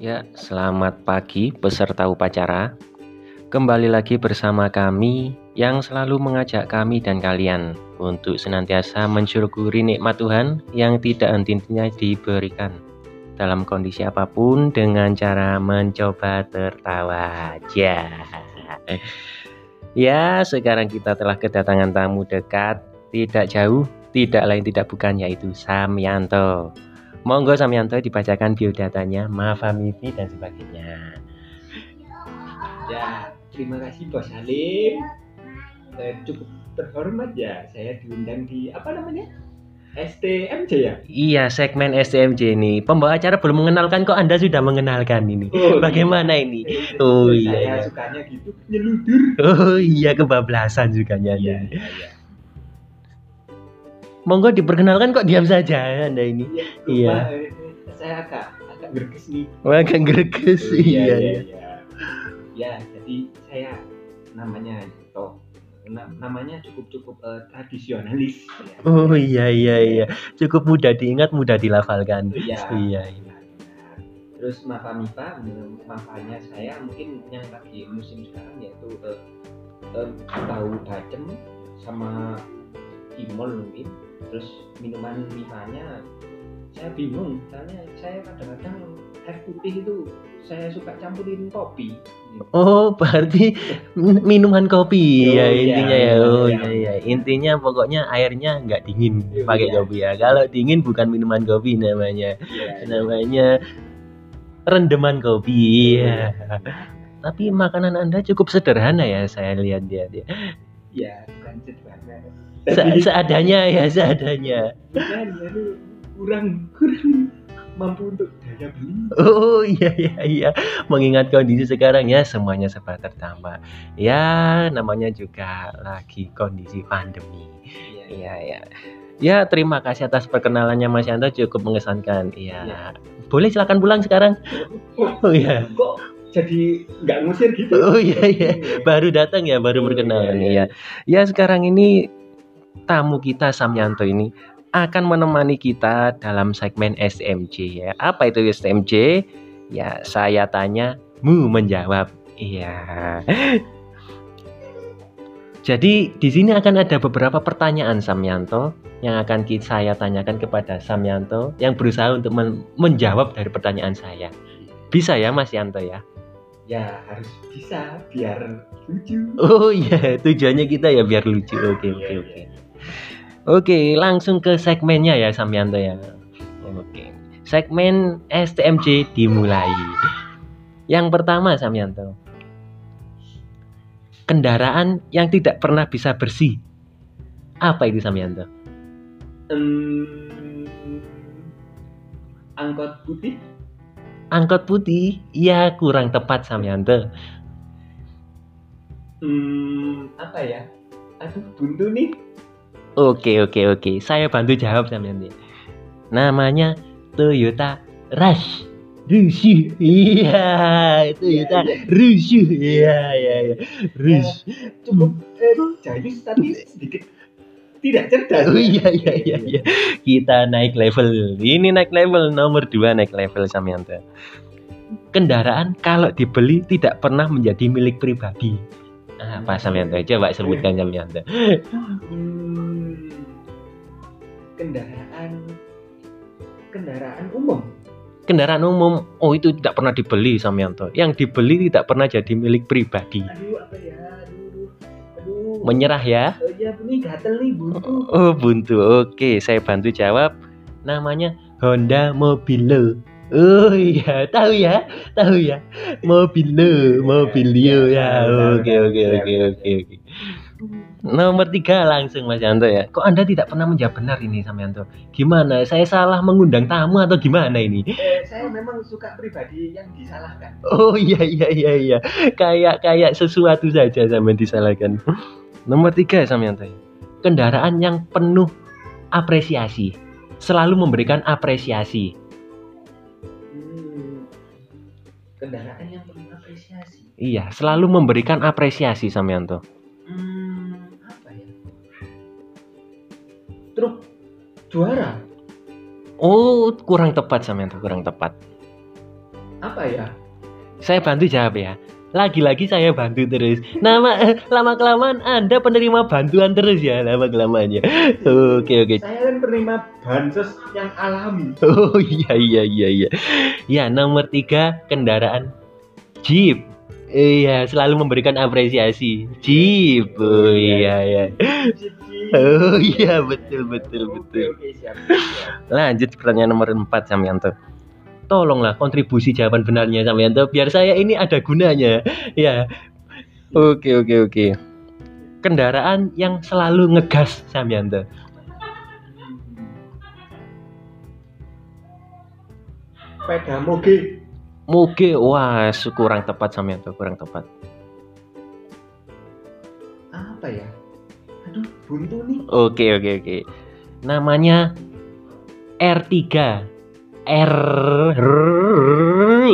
Ya, selamat pagi peserta upacara. Kembali lagi bersama kami yang selalu mengajak kami dan kalian untuk senantiasa mensyukuri nikmat Tuhan yang tidak henti-hentinya diberikan dalam kondisi apa pun dengan cara mencoba tertawa aja. Ya, sekarang kita telah kedatangan tamu dekat, tidak jauh, tidak lain tidak bukan yaitu Samyanto. Monggo Samyanto dibacakan biodatanya, Mafamifi dan sebagainya. Ya, terima kasih Bos Halim. Eh, cukup terhormat ya, saya diundang di apa namanya? STMJ ya? Iya, segmen STMJ ini. Pembawa acara belum mengenalkan kok Anda sudah mengenalkan ini. Oh, Bagaimana ini? Oh saya iya, iya. sukanya gitu nyeludur. Oh iya, kebablasan juga Iya, ya. iya, iya. Monggo diperkenalkan kok diam saja Anda ini. Iya, Iya. saya agak agak gerges nih. Wah, kan greges. Oh, Iya, iya. iya. Ya, jadi saya namanya Yuto. Na- namanya cukup-cukup eh, tradisionalis. ya. Oh iya iya iya. Cukup mudah diingat, mudah dilafalkan. Iya. Iya. iya. Terus Mafa Mifa, menurut Mafanya saya mungkin yang lagi musim sekarang yaitu eh, eh, tahu bacem sama mungkin. Terus minuman Mifanya saya bingung, karena saya kadang-kadang air putih itu saya suka campurin kopi. Oh, berarti min- minuman kopi Oh, ya intinya ya. iya, Oh iya iya. Intinya pokoknya airnya nggak dingin Iya, pakai iya. kopi ya. Kalau dingin bukan minuman kopi namanya. Iya. Namanya rendeman kopi. Iya. Tapi makanan Anda cukup sederhana ya saya lihat dia. dia. Ya, Se- seadanya ya, seadanya. kurang kurang mampu untuk daya beli. Oh iya iya iya. Mengingat kondisi sekarang ya semuanya serba tertambah. Ya namanya juga lagi kondisi pandemi. Iya, iya ya ya terima kasih atas perkenalannya Mas Yanto cukup mengesankan. Iya. Iya. boleh silakan pulang sekarang? Oh iya. Kok jadi nggak ngusir gitu? oh iya iya. Baru datang ya baru Oh, berkenalan iya, iya. ya sekarang ini tamu kita Samyanto ini akan menemani kita dalam segmen SMJ ya. Apa itu SMJ ya saya tanya mu menjawab. Iya. Jadi di sini akan ada beberapa pertanyaan Samyanto yang akan saya tanyakan kepada Samyanto yang berusaha untuk men- menjawab dari pertanyaan saya. Bisa ya Mas Yanto ya Ya harus bisa biar lucu. Oh iya, tujuannya kita ya biar lucu. Oke, oke, Iya, oke. iya. Oke, langsung ke segmennya ya Samyanto ya. Oke. Segmen STMJ dimulai. Yang pertama Samyanto. Kendaraan yang tidak pernah bisa bersih. Apa itu Samyanto? Em, angkot putih. Angkot putih? Ya, kurang tepat Samyanto. Hmm, apa ya? Aduh, buntu nih. Oke, oke, oke. Saya bantu jawab Samyanto. Namanya Toyota Rush. Rush. Iya, Toyota iya. Rush. Iya, iya, iya. Rush. Cukup eh, jayus tapi sedikit tidak cerdas. Oh iya, iya, iya, iya. Kita naik level. Ini naik level nomor dua naik level Samyanto. Kendaraan kalau dibeli tidak pernah menjadi milik pribadi. Ah, Apa Samyanto? Coba sebutkan Samyanto. Hmm, kendaraan kendaraan umum. Kendaraan umum, oh itu tidak pernah dibeli Samyanto. Yang dibeli tidak pernah jadi milik pribadi. Aduh, apa ya? Aduh. Menyerah ya? Oh iya, ini gatel nih buntu. Oh buntu, oke saya bantu jawab. Namanya Honda Mobilo. Oh iya, tahu ya, tahu ya. Mobilo, Mobilio ya. Oke oke oke oke oke. Nomor tiga langsung Mas Yanto ya. Kok Anda tidak pernah menjawab benar ini sama Yanto? Gimana? Saya salah mengundang tamu atau gimana ini? Eh, saya memang suka pribadi yang disalahkan. Oh iya iya iya iya. Kayak kayak sesuatu saja sama disalahkan. Nomor tiga Samyanto. Kendaraan yang penuh apresiasi. Selalu memberikan apresiasi. Hmm, kendaraan yang penuh apresiasi. Iya, selalu memberikan apresiasi Samyanto. Hmm, Truk juara. Oh, kurang tepat Samyanto, kurang tepat. apa ya Saya bantu jawab ya. Lagi-lagi saya bantu terus. Nama eh, lama kelamaan Anda penerima bantuan terus ya lama kelamaan ya. Oke oke. saya kan penerima bansos yang alami Oh iya iya iya iya. Ya nomor tiga kendaraan Jeep. Iya selalu memberikan apresiasi. Jeep. Oh iya iya. Oh iya betul betul betul. oke siap siap. Lanjut pertanyaan nomor 4 Samyanto. Tolonglah kontribusi jawaban benarnya Samyanto biar saya ini ada gunanya. Ya. Oke oke oke. Kendaraan yang selalu ngegas Samyanto. sepeda moge Moge wah kurang tepat Samyanto, kurang tepat. apa ya buntu nih Oke oke oke. Namanya R3. R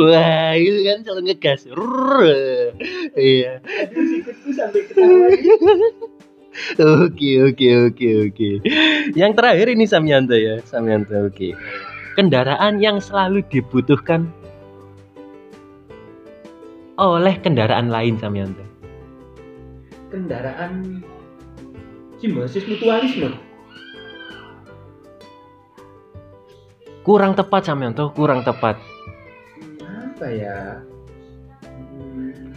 Wah, itu kan selalu ngegas. Iya. Oke oke oke oke. Yang terakhir ini Samyanto ya, Samyanto. Oke. Kendaraan yang selalu dibutuhkan oleh kendaraan lain Samyanto. kendaraan simbiosis mutualisme Kurang tepat Samyanto, kurang tepat. Apa ya Hmm,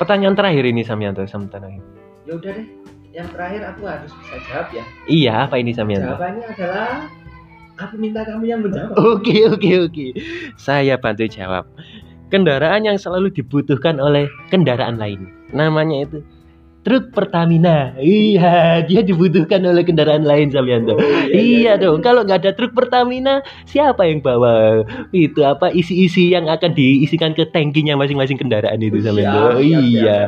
Pertanyaan terakhir ini Samyanto, sementara ini. ya udah deh yang terakhir aku harus bisa jawab ya Iya, apa ini Samyanto? jawabannya adalah aku minta kamu yang menjawab Oke oke oke. Saya bantu jawab. Kendaraan yang selalu dibutuhkan oleh kendaraan lain. Namanya itu truk Pertamina. Iya, dia dibutuhkan oleh kendaraan lain Samyanto. Oh, Iya dong, kalau nggak ada truk Pertamina, siapa yang bawa itu apa isi-isi yang akan diisikan ke tangkinya masing-masing kendaraan itu Samyanto? siap, Iya.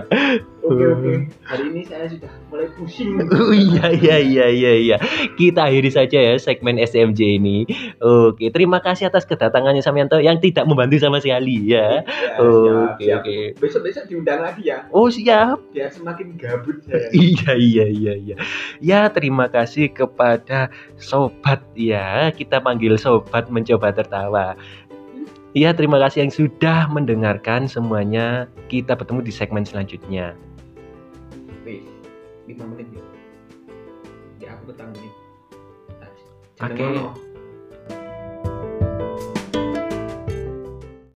Oke oke hari ini saya sudah mulai pusing Oh iya iya iya iya iya. Kita akhiri saja ya segmen SMJ ini. Oke, terima kasih atas kedatangannya Samyanto yang tidak membantu sama sekali ya. Ya, Oke siap, siap. oke. besok besok diundang lagi ya Oh siap. biar semakin gabut saya Iya iya iya iya. Ya terima kasih kepada sobat ya. Kita panggil sobat mencoba tertawa. Ya terima kasih yang sudah mendengarkan semuanya. Kita bertemu di segmen selanjutnya. Wih, lima menit nih ya aku petang menit Oke. Ngomong.